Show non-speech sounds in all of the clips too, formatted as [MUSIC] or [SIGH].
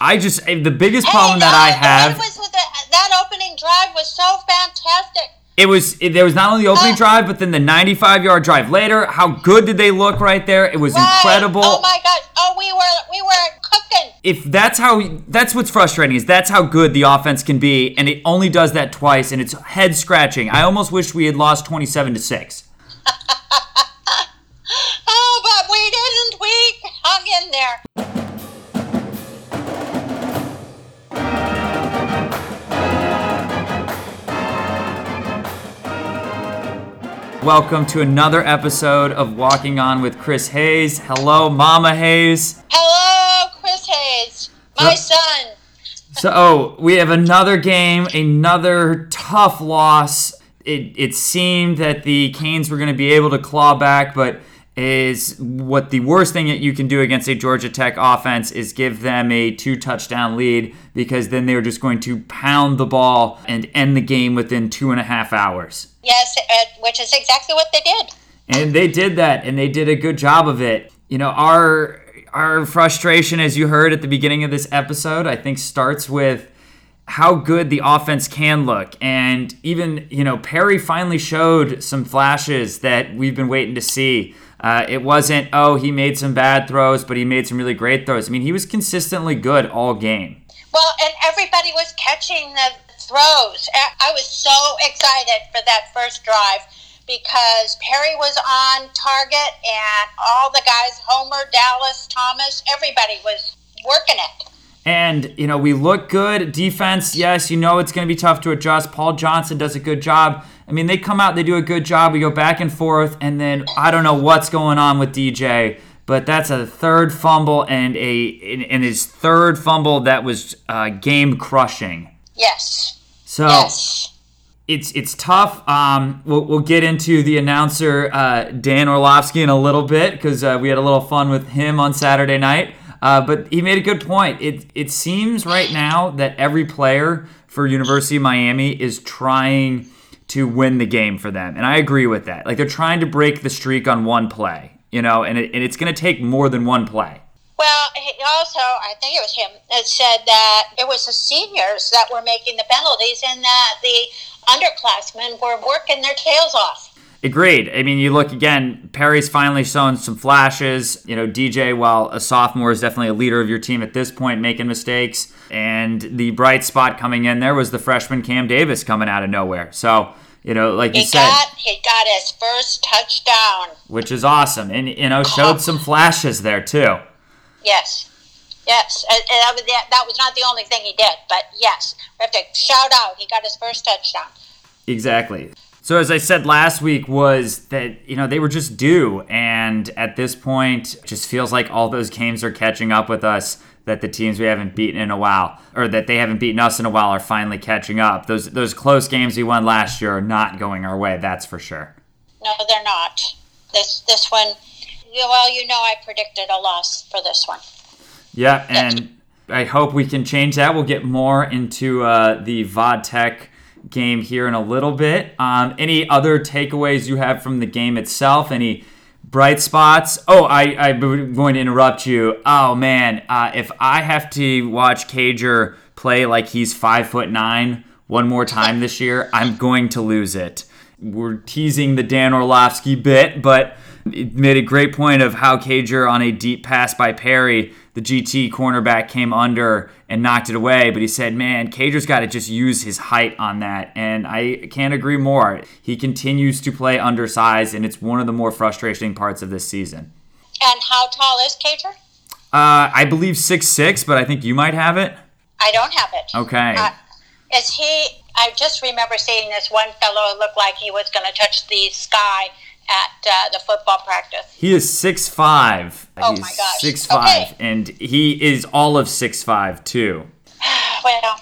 I just eh, the biggest problem that no, I have. one was with the, that opening drive was so fantastic. It was it, there was not only the opening Oh. drive, but then the 95 yard drive later. How good did they look right there? It was Right. incredible. Oh my gosh. Oh, we were we were cooking. if that's how that's what's frustrating is that's how good the offense can be, and it only does that twice, and it's head scratching. I almost wish we had lost 27 to six. [LAUGHS] Oh, but we didn't. We hung in there. Welcome to another episode of Walking On with Chris Hayes. Hello, Mama Hayes. Hello, Chris Hayes, my So- son. So oh, we have another game, another tough loss. It, it seemed that the Canes were going to be able to claw back, but is what the worst thing that you can do against a Georgia Tech offense is give them a two touchdown lead because then they're just going to pound the ball and end the game within two and a half hours. Yes, which is exactly what they did. And they did that, and they did a good job of it. You know, our our frustration, as you heard at the beginning of this episode, I think starts with how good the offense can look. And even, you know, Perry finally showed some flashes that we've been waiting to see. Uh, it wasn't, oh, he made some bad throws, but he made some really great throws. I mean, he was consistently good all game. Well, and everybody was catching the throws. I was so excited for that first drive because Perry was on target and all the guys, Homer, Dallas, Thomas, everybody was working it. And, you know, we look good. Defense, yes, you know it's going to be tough to adjust. Paul Johnson does a good job. I mean, they come out, they do a good job. We go back and forth, and then I don't know what's going on with DJ, but that's a third fumble and a and his third fumble that was uh, game crushing. Yes. So Yes. it's it's tough. Um, we'll, we'll get into the announcer uh, Dan Orlovsky in a little bit because uh, we had a little fun with him on Saturday night. Uh, but he made a good point. It it seems right now that every player for University of Miami is trying to win the game for them, and I agree with that. Like they're trying to break the streak on one play, you know, and it, and it's going to take more than one play. Well, he also, I think it was him that said that it was the seniors that were making the penalties and that the underclassmen were working their tails off. Agreed. I mean, you look again, Perry's finally shown some flashes. You know, DJ, while a sophomore, is definitely a leader of your team at this point, making mistakes. And the bright spot coming in there was the freshman Cam Davis coming out of nowhere. So, you know, like you He said, got he got his first touchdown. which is awesome. And, you know, showed oh. some flashes there, too. Yes. Yes, and, and that, was, that that was not the only thing he did, but yes, we have to shout out. He got his first touchdown. Exactly. So as I said last week was that you know they were just due and at this point it just feels like all those games are catching up with us that the teams we haven't beaten in a while or that they haven't beaten us in a while are finally catching up. Those those close games we won last year are not going our way, that's for sure. No, they're not. This this one, well, you know, I predicted a loss for this one. Yeah, and I hope we can change that. We'll get more into uh, the VaTech game here in a little bit. Um, any other takeaways you have from the game itself? Any bright spots? Oh, I, I'm going to interrupt you. Oh, man. Uh, if I have to watch Cager play like he's five foot nine one more time [LAUGHS] this year, I'm going to lose it. We're teasing the Dan Orlovsky bit, but it made a great point of how Cager on a deep pass by Perry, the GT cornerback came under and knocked it away. But he said, man, Cager's got to just use his height on that. And I can't agree more. He continues to play undersized, and it's one of the more frustrating parts of this season. And how tall is Cager? Uh, I believe six six, but I think you might have it. I don't have it. Okay. Uh, is he? I just remember seeing this one fellow look like he was going to touch the sky at uh, the football practice. He is six five. Oh He's my gosh. Six five, Okay. and he is all of six five too. [SIGHS] Well,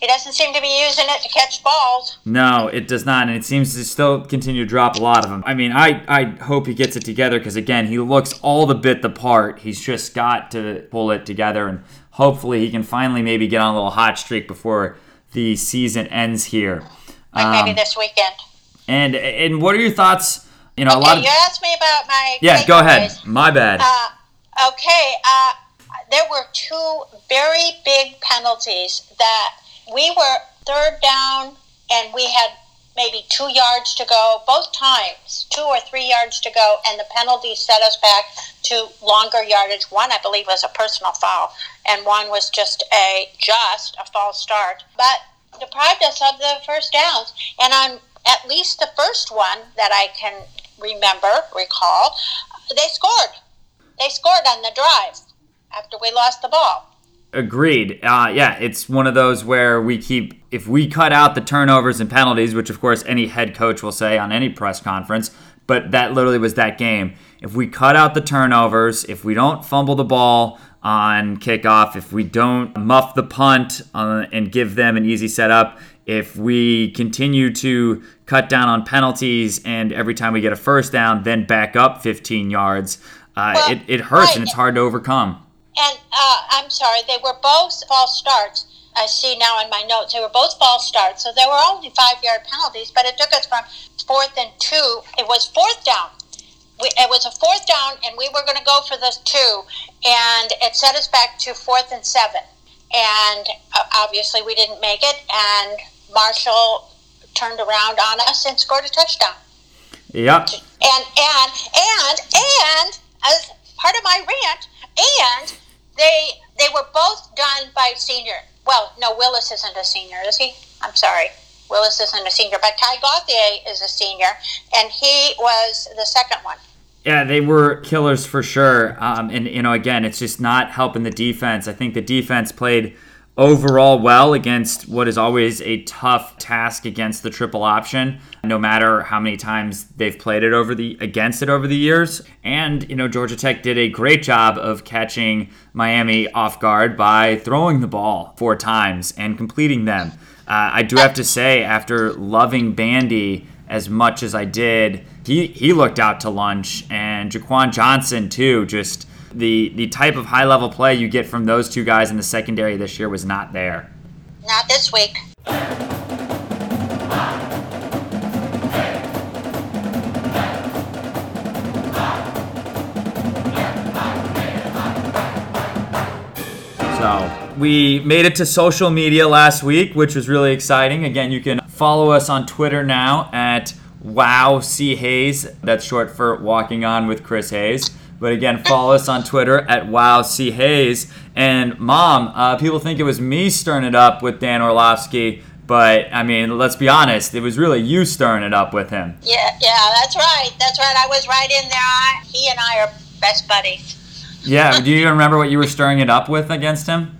he doesn't seem to be using it to catch balls. No, it does not, and it seems to still continue to drop a lot of them. I mean, I, I hope he gets it together because again, he looks all the bit the part. He's just got to pull it together, and hopefully, he can finally maybe get on a little hot streak before the season ends here. Like Um, maybe this weekend. And and what are your thoughts? You know, a lot Okay, of you asked me about my. yeah. Go ahead. My bad. Uh, okay, uh, there were two very big penalties that we were third down and we had maybe two yards to go, both times, two or three yards to go, and the penalty set us back to longer yardage. One, I believe, was a personal foul, and one was just a just a false start, but deprived us of the first downs. And on at least the first one that I can remember, recall, they scored. They scored on the drive after we lost the ball. Agreed. Uh, yeah, it's one of those where we keep, if we cut out the turnovers and penalties, which of course any head coach will say on any press conference, but that literally was that game. If we cut out the turnovers, if we don't fumble the ball on kickoff, if we don't muff the punt uh, and give them an easy setup, if we continue to cut down on penalties and every time we get a first down, then back up 15 yards, uh, well, it, it hurts right. and it's hard to overcome. And uh, I'm sorry, they were both false starts. I see now in my notes, they were both false starts. So there were only five yard penalties, but it took us from fourth and two. It was fourth down. We, it was a fourth down, and we were going to go for the two, and it set us back to fourth and seven. And uh, obviously, we didn't make it, and Marshall turned around on us and scored a touchdown. Yep. And and and and as part of my rant, and they they were both done by senior. Well, no, Willis isn't a senior, is he? I'm sorry. Willis isn't a senior, but Ty Gauthier is a senior, and he was the second one. Yeah, they were killers for sure. Um, and, you know, again, it's just not helping the defense. I think the defense played overall well against what is always a tough task against the triple option no matter how many times they've played it over the against it over the years. And you know Georgia Tech did a great job of catching Miami off guard by throwing the ball four times and completing them. Uh, I do have to say after loving Bandy as much as I did he he looked out to lunch. And Jaquan Johnson too just the the type of high level play you get from those two guys in the secondary this year was not there. Not this week. So we made it to social media last week, which was really exciting. Again, you can follow us on Twitter now at Wow C Hayes. That's short for Walking On with Chris Hayes. But again, follow us on Twitter at Wow C Hayes. And mom, uh, people think it was me stirring it up with Dan Orlovsky, but I mean, let's be honest, it was really you stirring it up with him. Yeah, yeah, that's right. That's right. I was right in there. He and I are best buddies. yeah. Do you even remember what you were stirring it up with against him?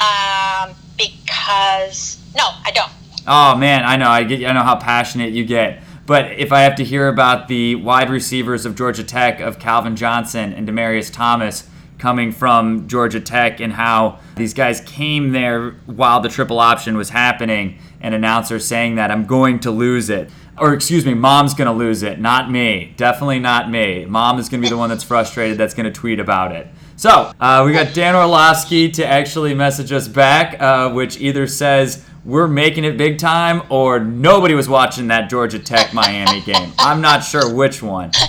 Um, because no, I don't. Oh man, I know. I get. I know how passionate you get. But if I have to hear about the wide receivers of Georgia Tech, of Calvin Johnson and Demaryius Thomas coming from Georgia Tech, and how these guys came there while the triple option was happening, and announcers saying that I'm going to lose it. Or excuse me, mom's going to lose it, not me. Definitely not me. Mom is going to be the one that's frustrated that's going to tweet about it. So uh, we got Dan Orlovsky to actually message us back, uh, which either says, we're making it big time or nobody was watching that Georgia Tech Miami game. I'm not sure which one. [LAUGHS]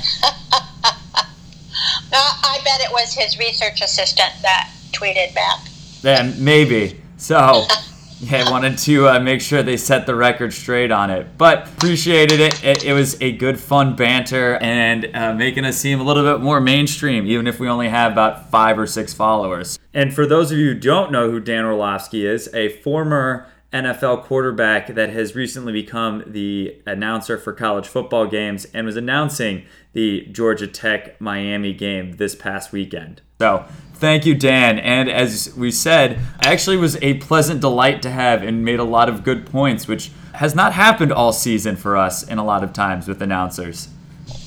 I bet it was his research assistant that tweeted back. Then maybe. So, [LAUGHS] yeah, I wanted to uh, make sure they set the record straight on it. But appreciated it. It, it was a good, fun banter and uh, making us seem a little bit more mainstream, even if we only have about five or six followers. And for those of you who don't know who Dan Orlovsky is, a former NFL quarterback that has recently become the announcer for college football games and was announcing the Georgia Tech Miami game this past weekend. So, thank you, Dan. And as we said, I actually was a pleasant delight to have and made a lot of good points, which has not happened all season for us in a lot of times with announcers.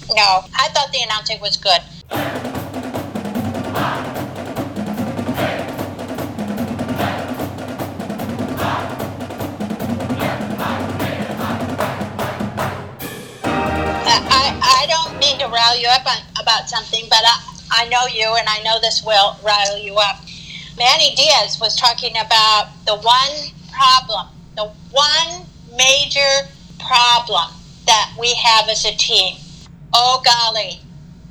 No, I thought the announcing was good. You up on, about something, but I, I know you and I know this will rile you up. Manny Diaz was talking about the one problem, the one major problem that we have as a team. Oh, golly,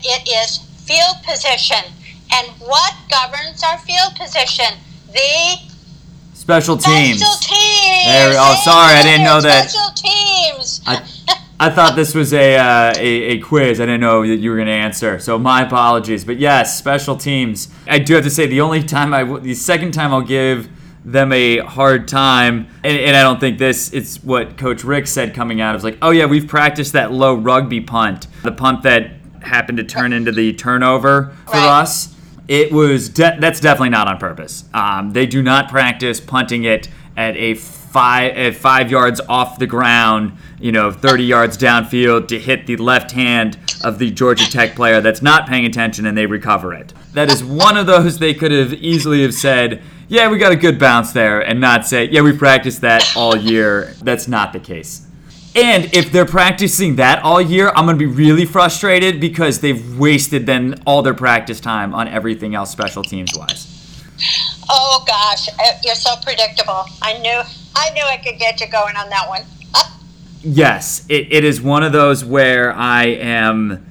it is field position. And what governs our field position? The special teams. Special teams. There, oh, sorry, I didn't know that. Special teams. I, [LAUGHS] I thought this was a, uh, a, a quiz. I didn't know that you were going to answer. So my apologies. But yes, special teams. I do have to say the only time I, the second time I'll give them a hard time, and, and I don't think this. It's what Coach Richt said coming out. It was like, oh yeah, we've practiced that low rugby punt, the punt that happened to turn into the turnover for Right. us. It was de- that's definitely not on purpose. Um, they do not practice punting it at a five at five yards off the ground, you know, 30 yards downfield to hit the left hand of the Georgia Tech player that's not paying attention and they recover it. That is one of those they could have easily have said, "Yeah, we got a good bounce there," and not say, "Yeah, we practiced that all year." That's not the case. And if they're practicing that all year, I'm gonna be really frustrated because they've wasted then all their practice time on everything else special teams wise. Oh gosh, uh, you're so predictable. I knew, I knew I could get you going on that one. [LAUGHS] Yes, it, it is one of those where I am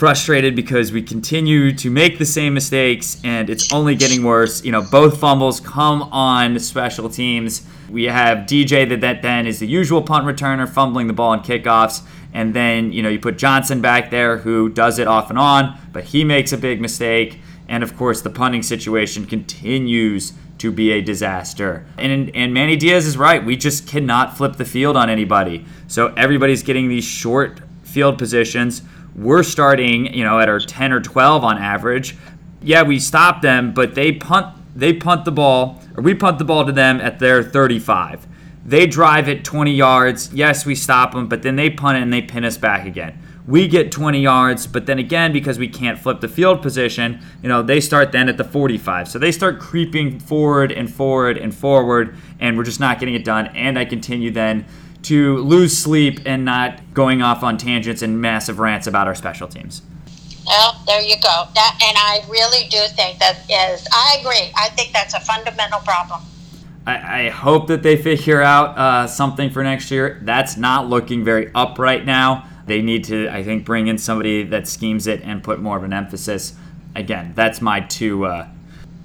frustrated because we continue to make the same mistakes and it's only getting worse. You know, both fumbles come on special teams. We have DJ that, that then is the usual punt returner fumbling the ball in kickoffs. And then, you know, you put Johnson back there who does it off and on, but he makes a big mistake. And of course, the punting situation continues to be a disaster. And and Manny Diaz is right. We just cannot flip the field on anybody. So everybody's getting these short field positions. We're starting, you know, at our 10 or 12 on average. Yeah, we stop them, but they punt they punt the ball or we punt the ball to them at their 35. They drive it 20 yards. Yes, we stop them, but then they punt it and they pin us back again. We get 20 yards, but then again, because we can't flip the field position, you know, they start then at the 45. So they start creeping forward and forward and forward, and we're just not getting it done. And I continue then to lose sleep and not going off on tangents and massive rants about our special teams. Well, there you go. That, and I really do think that is. I agree. I think that's a fundamental problem. I, I hope that they figure out uh, something for next year. That's not looking very up right now. They need to, I think, bring in somebody that schemes it and put more of an emphasis. Again, that's my two uh,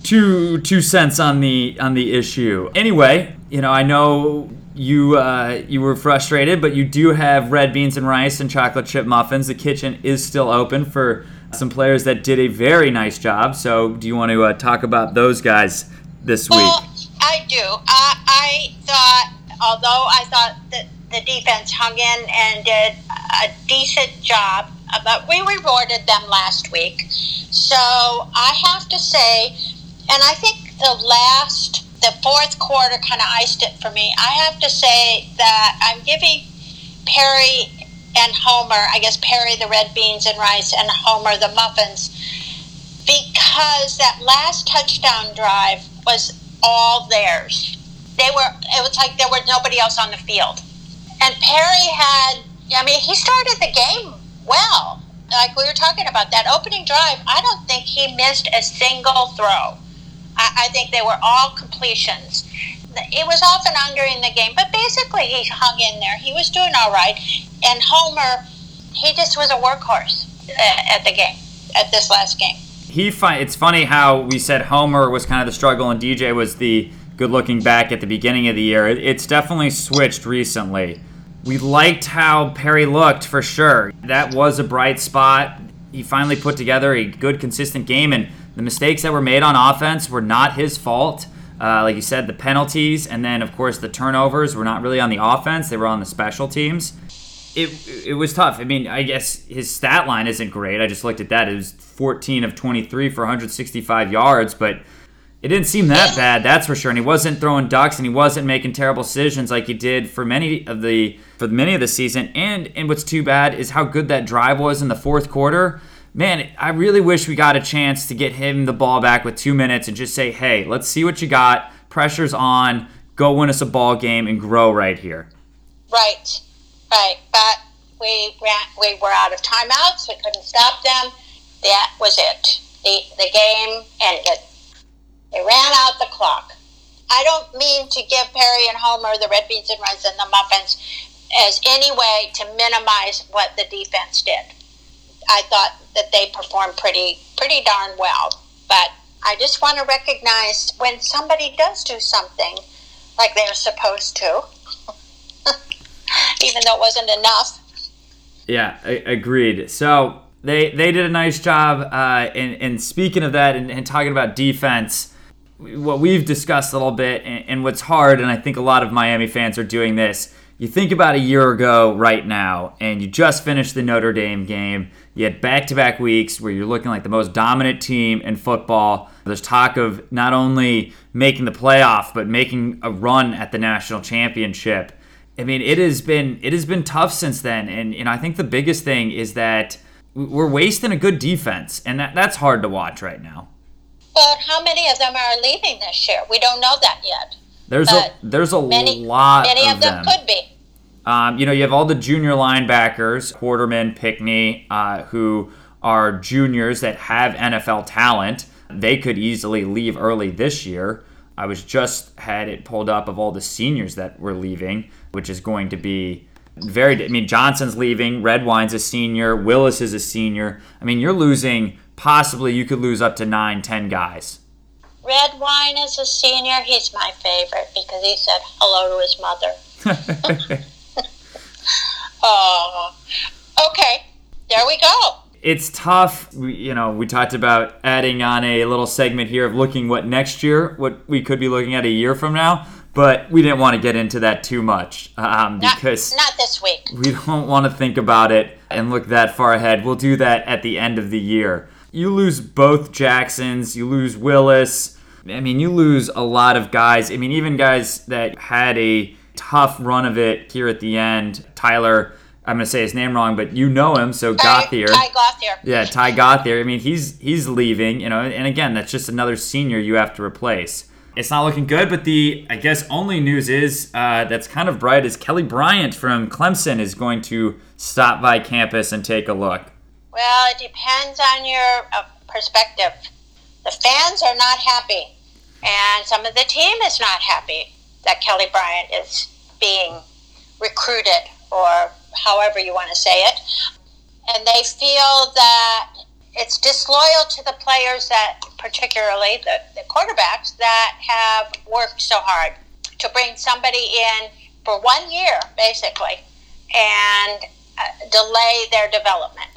two two cents on the on the issue. Anyway, you know, I know you uh, you were frustrated, but you do have red beans and rice and chocolate chip muffins. The kitchen is still open for some players that did a very nice job. So, do you want to uh, talk about those guys this week? Well, I do. I, I thought, although I thought that the defense hung in and did a decent job, uh, but we rewarded them last week. So I have to say, and I think the last, the fourth quarter kind of iced it for me. I have to say that I'm giving Perry and Homer, I guess Perry the red beans and rice and Homer the muffins, because that last touchdown drive was all theirs. They were it was like there was nobody else on the field. And Perry had I mean, he started the game well. Like we were talking about that opening drive, I don't think he missed a single throw. I, I think they were all completions. It was off and on during the game, but basically he hung in there. He was doing all right. And Homer, he just was a workhorse at the game, at this last game. he fi- it's funny how we said Homer was kind of the struggle and DJ was the good looking back at the beginning of the year. It's definitely switched recently. We liked how Perry looked for sure. That was a bright spot. He finally put together a good, consistent game, and the mistakes that were made on offense were not his fault. Uh, like you said, the penalties, and then of course the turnovers were not really on the offense; they were on the special teams it it was tough. I mean, I guess his stat line isn't great. I just looked at that. It was 14 of 23 for 165 yards, but it didn't seem that bad. That's for sure. And he wasn't throwing ducks, and he wasn't making terrible decisions like he did for many of the for many of the season. And and what's too bad is how good that drive was in the fourth quarter. Man, I really wish we got a chance to get him the ball back with two minutes and just say, "Hey, let's see what you got. Pressure's on. Go win us a ball game and grow right here." Right, right. But we ran, we were out of timeouts. We couldn't stop them. That was it. The the game ended. They ran out the clock. I don't mean to give Perry and Homer the red beans and rice and the muffins as any way to minimize what the defense did. I thought that they performed pretty pretty darn well. But I just want to recognize when somebody does do something like they're supposed to, [LAUGHS] even though it wasn't enough. Yeah, I- agreed. So they they did a nice job. Uh, and, and speaking of that, and, and, talking about defense, what we've discussed a little bit, and, and what's hard, and I think a lot of Miami fans are doing this. You think about a year ago, right now, and you just finished the Notre Dame game. You had back to back weeks where you're looking like the most dominant team in football. There's talk of not only making the playoff, but making a run at the national championship. I mean, it has been it has been tough since then, and and I think the biggest thing is that we're wasting a good defense, and that that's hard to watch right now. But how many of them are leaving this year? We don't know that yet. There's but a there's a many, lot. Many of, of them, them, could be. Um, you know, you have all the junior linebackers, Quarterman, Pinckney, uh, who are juniors that have NFL talent. They could easily leave early this year. I was just had it pulled up of all the seniors that were leaving, which is going to be very. I mean, Johnson's leaving. Redwine's a senior. Willis is a senior. I mean, you're losing. Possibly, you could lose up to nine, ten guys. Redwine is a senior. He's my favorite because he said hello to his mother. [LAUGHS] oh, okay. There we go it's tough. We, you know, we talked about adding on a little segment here of looking what next year, what we could be looking at a year from now, but we didn't want to get into that too much um, because not, not this week. We don't want to think about it and look that far ahead. We'll do that at the end of the year. You lose both Jacksons. You lose Willis. I mean, you lose a lot of guys. I mean, even guys that had a tough run of it here at the end. Tyler I'm gonna say his name wrong, but you know him, so Gauthier. Ty Gauthier. Yeah, Ty Gauthier. I mean, he's he's leaving, you know, and again, that's just another senior you have to replace. It's not looking good, but the I guess only news is uh, that's kind of bright is Kelly Bryant from Clemson is going to stop by campus and take a look. Well, it depends on your uh, perspective. The fans are not happy, and some of the team is not happy that Kelly Bryant is being recruited or however you want to say it. And they feel that it's disloyal to the players that, particularly the, the quarterbacks, that have worked so hard to bring somebody in for one year, basically, and uh, delay their development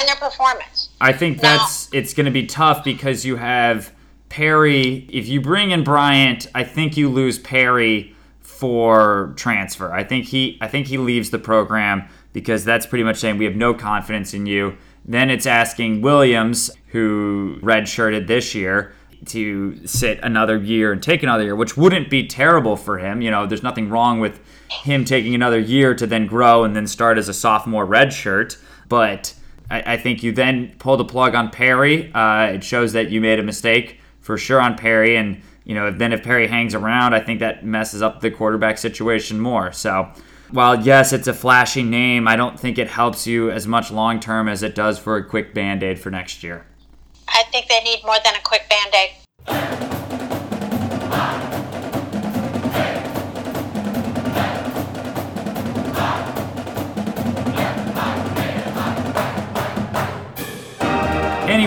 and their performance. I think that's now, it's going to be tough because you have Perry. If you bring in Bryant, I think you lose Perry for transfer. I think he I think he leaves the program because that's pretty much saying we have no confidence in you. Then it's asking Williams, who redshirted this year, to sit another year and take another year, which wouldn't be terrible for him. You know, there's nothing wrong with him taking another year to then grow and then start as a sophomore redshirt. But I, I, think you then pull the plug on Perry. Uh, it shows that you made a mistake for sure on Perry. And you know, then if Perry hangs around, I think that messes up the quarterback situation more. So, while yes, it's a flashy name, I don't think it helps you as much long term as it does for a quick band aid for next year. I think they need more than a quick band aid.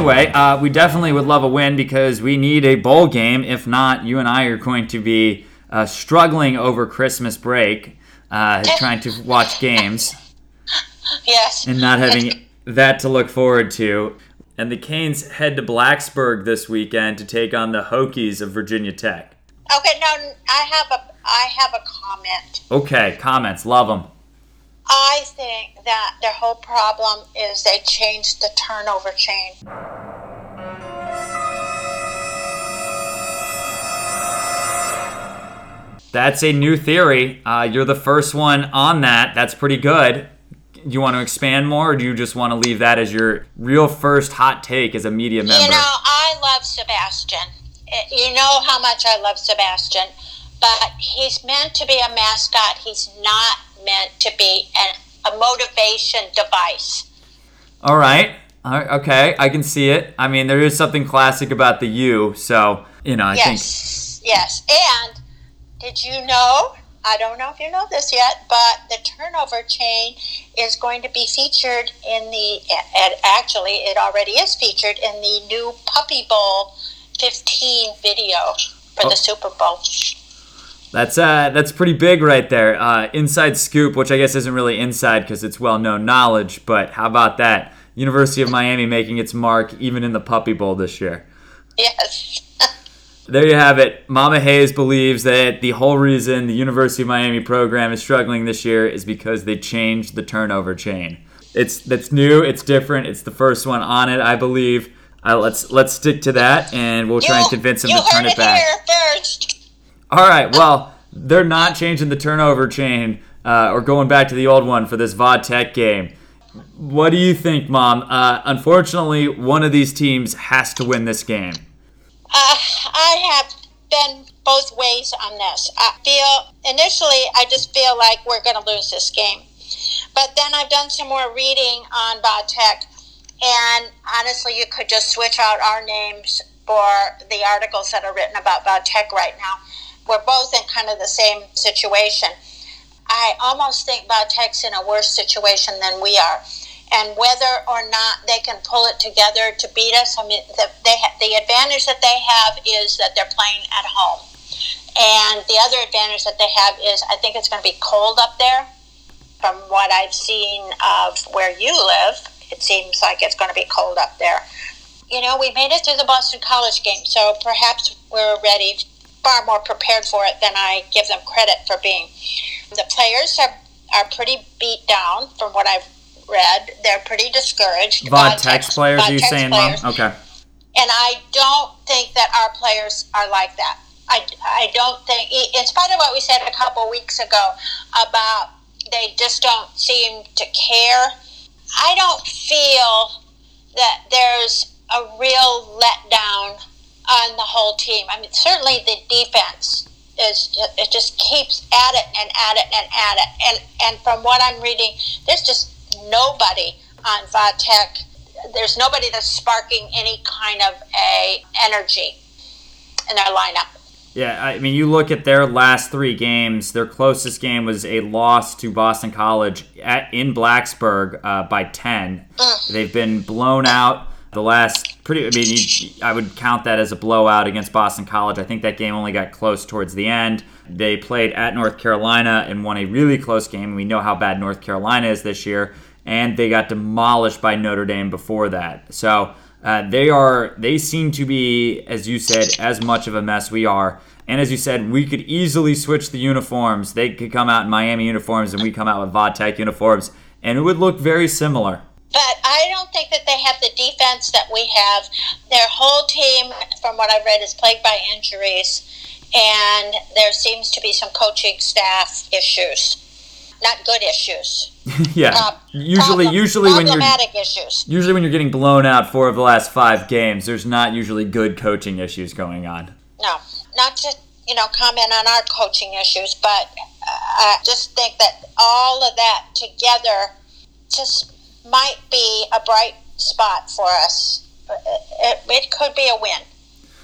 Anyway, uh, we definitely would love a win because we need a bowl game. If not, you and I are going to be uh, struggling over Christmas break, uh, [LAUGHS] trying to watch games. Yes. And not having that to look forward to. And the Canes head to Blacksburg this weekend to take on the Hokies of Virginia Tech. Okay, now I have a I have a comment. Okay, comments, love them. I think that their whole problem is they changed the turnover chain. That's a new theory. Uh, you're the first one on that. That's pretty good. Do you want to expand more, or do you just want to leave that as your real first hot take as a media member? You know, I love Sebastian. Eh, you know how much I love Sebastian, but he's meant to be a mascot. He's not meant to be an, a motivation device. All right. Okay, I can see it. I mean, there is something classic about the U, so you know, I yes. think. Yes. Yes. And did you know? I don't know if you know this yet, but the turnover chain is going to be featured in the, and actually, it already is featured in the new Puppy Bowl 15 video for oh. the Super Bowl. That's uh, that's pretty big right there. Uh, inside scoop, which I guess isn't really inside because it's well known knowledge, but how about that? University of Miami making its mark even in the Puppy Bowl this year. Yes. [LAUGHS] there you have it. Mama Hayes believes that the whole reason the University of Miami program is struggling this year is because they changed the turnover chain. It's that's new. It's different. It's the first one on it, I believe. Uh, let's let's stick to that, and we'll try and convince them to turn it, it back. All right. Well, they're not changing the turnover chain uh, or going back to the old one for this VaTech game. What do you think, Mom? Uh, unfortunately, one of these teams has to win this game. Uh, I have been both ways on this. I feel initially, I just feel like we're going to lose this game, but then I've done some more reading on Tech, and honestly, you could just switch out our names for the articles that are written about Tech right now. We're both in kind of the same situation. I almost think VOD in a worse situation than we are. And whether or not they can pull it together to beat us, I mean, the, they ha- the advantage that they have is that they're playing at home. And the other advantage that they have is I think it's going to be cold up there. From what I've seen of where you live, it seems like it's going to be cold up there. You know, we made it through the Boston College game, so perhaps we're ready, far more prepared for it than I give them credit for being. The players are, are pretty beat down from what I've read. They're pretty discouraged. VOD text players, are you saying, players. Mom? Okay. And I don't think that our players are like that. I, I don't think, in spite of what we said a couple weeks ago about they just don't seem to care, I don't feel that there's a real letdown on the whole team. I mean, certainly the defense is it just keeps at it and at it and at it. And and from what I'm reading, there's just nobody on Tech. There's nobody that's sparking any kind of a energy in their lineup. Yeah, I mean, you look at their last three games. Their closest game was a loss to Boston College at, in Blacksburg uh, by ten. Mm. They've been blown out the last pretty. I mean, you, I would count that as a blowout against Boston College. I think that game only got close towards the end. They played at North Carolina and won a really close game. We know how bad North Carolina is this year, and they got demolished by Notre Dame before that. So uh, they are. They seem to be, as you said, as much of a mess we are. And as you said, we could easily switch the uniforms. They could come out in Miami uniforms, and we come out with VaTech uniforms, and it would look very similar. But I don't think that they have the defense that we have. Their whole team, from what I've read, is plagued by injuries, and there seems to be some coaching staff issues. Not good issues. [LAUGHS] yeah. Uh, usually, problem, usually when you're issues. Usually, when you're getting blown out four of the last five games, there's not usually good coaching issues going on. No, not to you know comment on our coaching issues, but uh, I just think that all of that together just might be a bright spot for us. It, it could be a win.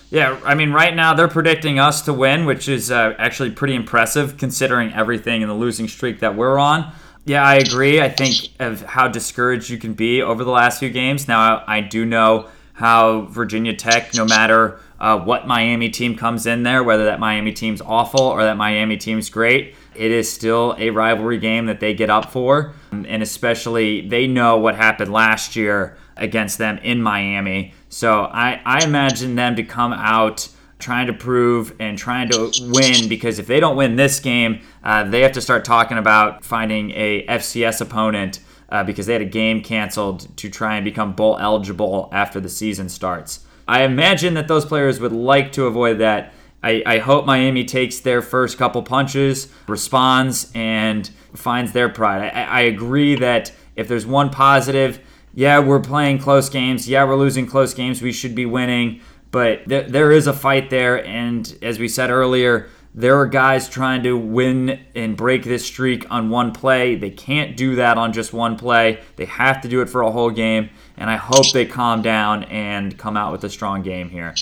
Yeah, I mean, right now they're predicting us to win, which is uh, actually pretty impressive considering everything and the losing streak that we're on. Yeah, I agree. I think of how discouraged you can be over the last few games. Now, I, I do know how Virginia Tech, no matter uh, what Miami team comes in there, whether that Miami team's awful or that Miami team's great, it is still a rivalry game that they get up for. And especially, they know what happened last year against them in Miami. So I, I imagine them to come out trying to prove and trying to win because if they don't win this game, uh, they have to start talking about finding a FCS opponent uh, because they had a game canceled to try and become bowl eligible after the season starts. I imagine that those players would like to avoid that I, I hope Miami takes their first couple punches, responds, and finds their pride. I, I agree that if there's one positive, yeah, we're playing close games. Yeah, we're losing close games. We should be winning. But there, there is a fight there. And as we said earlier, there are guys trying to win and break this streak on one play. They can't do that on just one play. They have to do it for a whole game. And I hope they calm down and come out with a strong game here.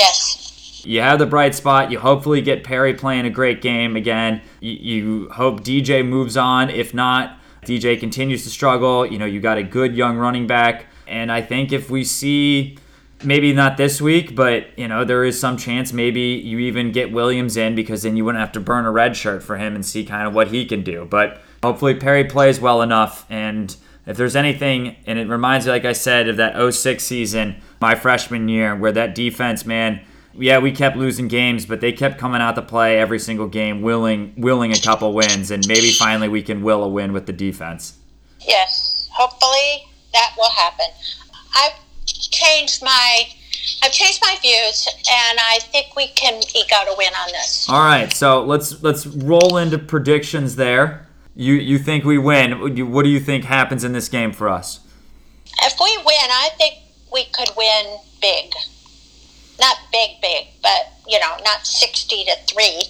Yes. You have the bright spot. You hopefully get Perry playing a great game again. You, you hope DJ moves on. If not, DJ continues to struggle. You know, you got a good young running back. And I think if we see maybe not this week, but you know there is some chance maybe you even get Williams in because then you wouldn't have to burn a red shirt for him and see kind of what he can do. But hopefully Perry plays well enough, and if there's anything, and it reminds me, like I said, of that 06 season, my freshman year, where that defense, man. Yeah, we kept losing games, but they kept coming out to play every single game, willing willing a couple wins, and maybe finally we can will a win with the defense. Yes, hopefully that will happen. I've changed my I've changed my views, and I think we can eke out a win on this. All right, so let's let's roll into predictions there. You you think we win? What do you think happens in this game for us? If we win, I think we could win big. Not big, big, but you know, not sixty to three.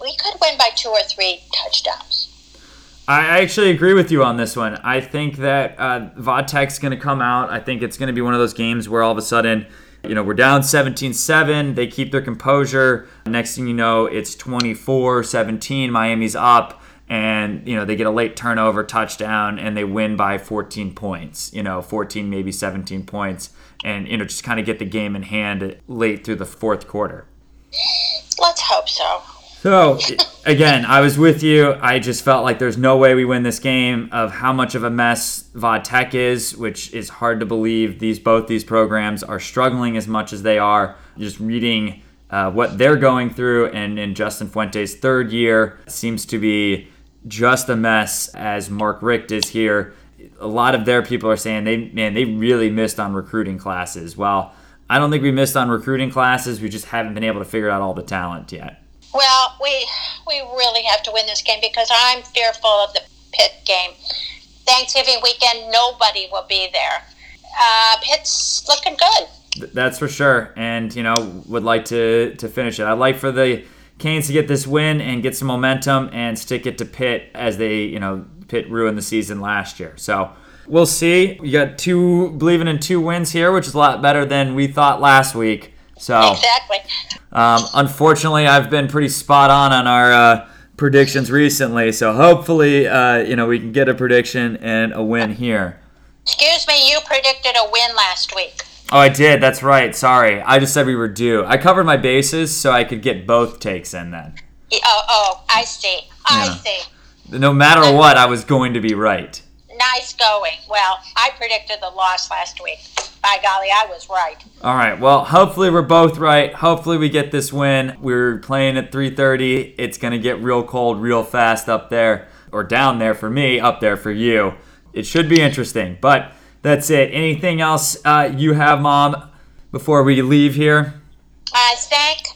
We could win by two or three touchdowns. I actually agree with you on this one. I think that uh, VaTech's going to come out. I think it's going to be one of those games where all of a sudden, you know, we're down 17 7. They keep their composure. Next thing you know, it's 24 17. Miami's up, and, you know, they get a late turnover touchdown and they win by 14 points, you know, 14, maybe 17 points, and, you know, just kind of get the game in hand late through the fourth quarter. Let's hope so. So again, I was with you. I just felt like there's no way we win this game of how much of a mess VaTech is, which is hard to believe. These both these programs are struggling as much as they are. Just reading uh, what they're going through, and in Justin Fuente's third year seems to be just a mess. As Mark Richt is here, a lot of their people are saying they man they really missed on recruiting classes. Well, I don't think we missed on recruiting classes. We just haven't been able to figure out all the talent yet. Well, we we really have to win this game because I'm fearful of the Pitt game. Thanksgiving weekend, nobody will be there. Uh, Pitt's looking good. That's for sure, and you know would like to to finish it. I'd like for the Canes to get this win and get some momentum and stick it to Pitt as they you know Pitt ruined the season last year. So we'll see. You got two believing in two wins here, which is a lot better than we thought last week. So exactly. Um, unfortunately, I've been pretty spot on on our uh, predictions recently, so hopefully, uh, you know, we can get a prediction and a win here. Excuse me, you predicted a win last week. Oh, I did. That's right. Sorry, I just said we were due. I covered my bases so I could get both takes in then. Oh, oh, I see. I yeah. see. No matter what, I was going to be right. Nice going. Well, I predicted the loss last week by golly, I was right. All right. Well, hopefully we're both right. Hopefully we get this win. We're playing at 3:30. It's going to get real cold real fast up there or down there for me, up there for you. It should be interesting. But that's it. Anything else uh, you have, Mom, before we leave here? I thank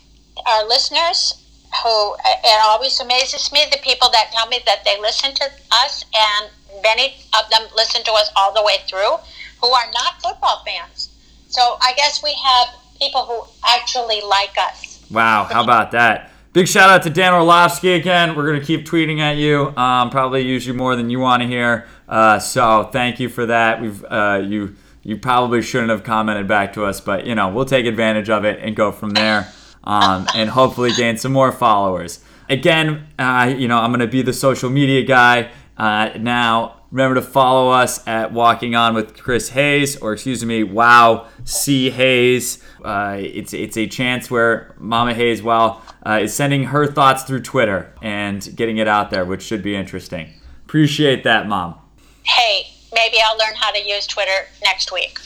our listeners who it always amazes me the people that tell me that they listen to us and many of them listen to us all the way through who are not football fans. So I guess we have people who actually like us. Wow, how about that? Big shout out to Dan Orlovsky again. We're going to keep tweeting at you. Um, probably use you more than you want to hear. Uh, so thank you for that. We've uh, you you probably shouldn't have commented back to us, but you know we'll take advantage of it and go from there, um, and hopefully gain some more followers. Again, uh, you know I'm going to be the social media guy uh, now. Remember to follow us at Walking On with Chris Hayes, or excuse me, Wow C Hayes. Uh, it's it's a chance where Mama Hayes, well, uh, is sending her thoughts through Twitter and getting it out there, which should be interesting. Appreciate that, Mom. Hey, maybe I'll learn how to use Twitter next week.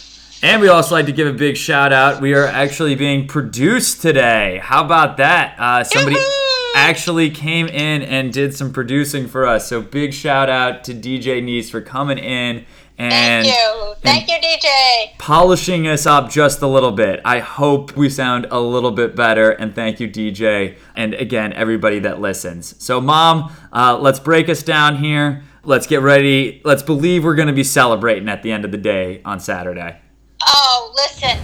And we also like to give a big shout out. We are actually being produced today. How about that? Uh, somebody. Yoo-hoo! actually came in and did some producing for us. So big shout out to DJ Nice for coming in and thank you, thank you, DJ, polishing us up just a little bit. I hope we sound a little bit better, and thank you, DJ, and again everybody that listens. So, Mom, uh, let's break us down here. Let's get ready. Let's believe we're going to be celebrating at the end of the day on Saturday. Oh, listen.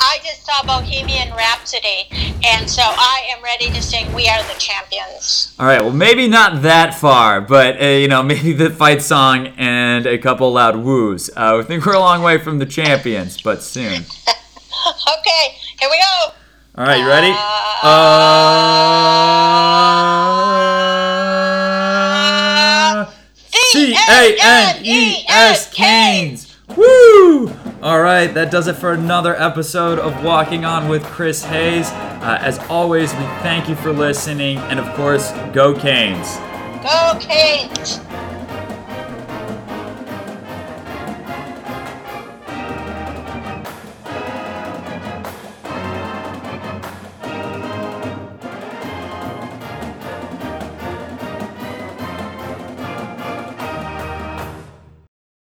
I just saw Bohemian Rhapsody, and so I am ready to sing "We Are the Champions." All right, well, maybe not that far, but uh, you know, [LAUGHS] maybe the fight song and a couple loud woos. Uh, I think we're a long way from the champions, but soon. [LAUGHS] okay, here we go. All right, you ready? Uh, C A N E S Canes. Woo! All right, that does it for another episode of Walking On with Chris Hayes. Uh, as always, we thank you for listening, and of course, go Canes. Go Canes!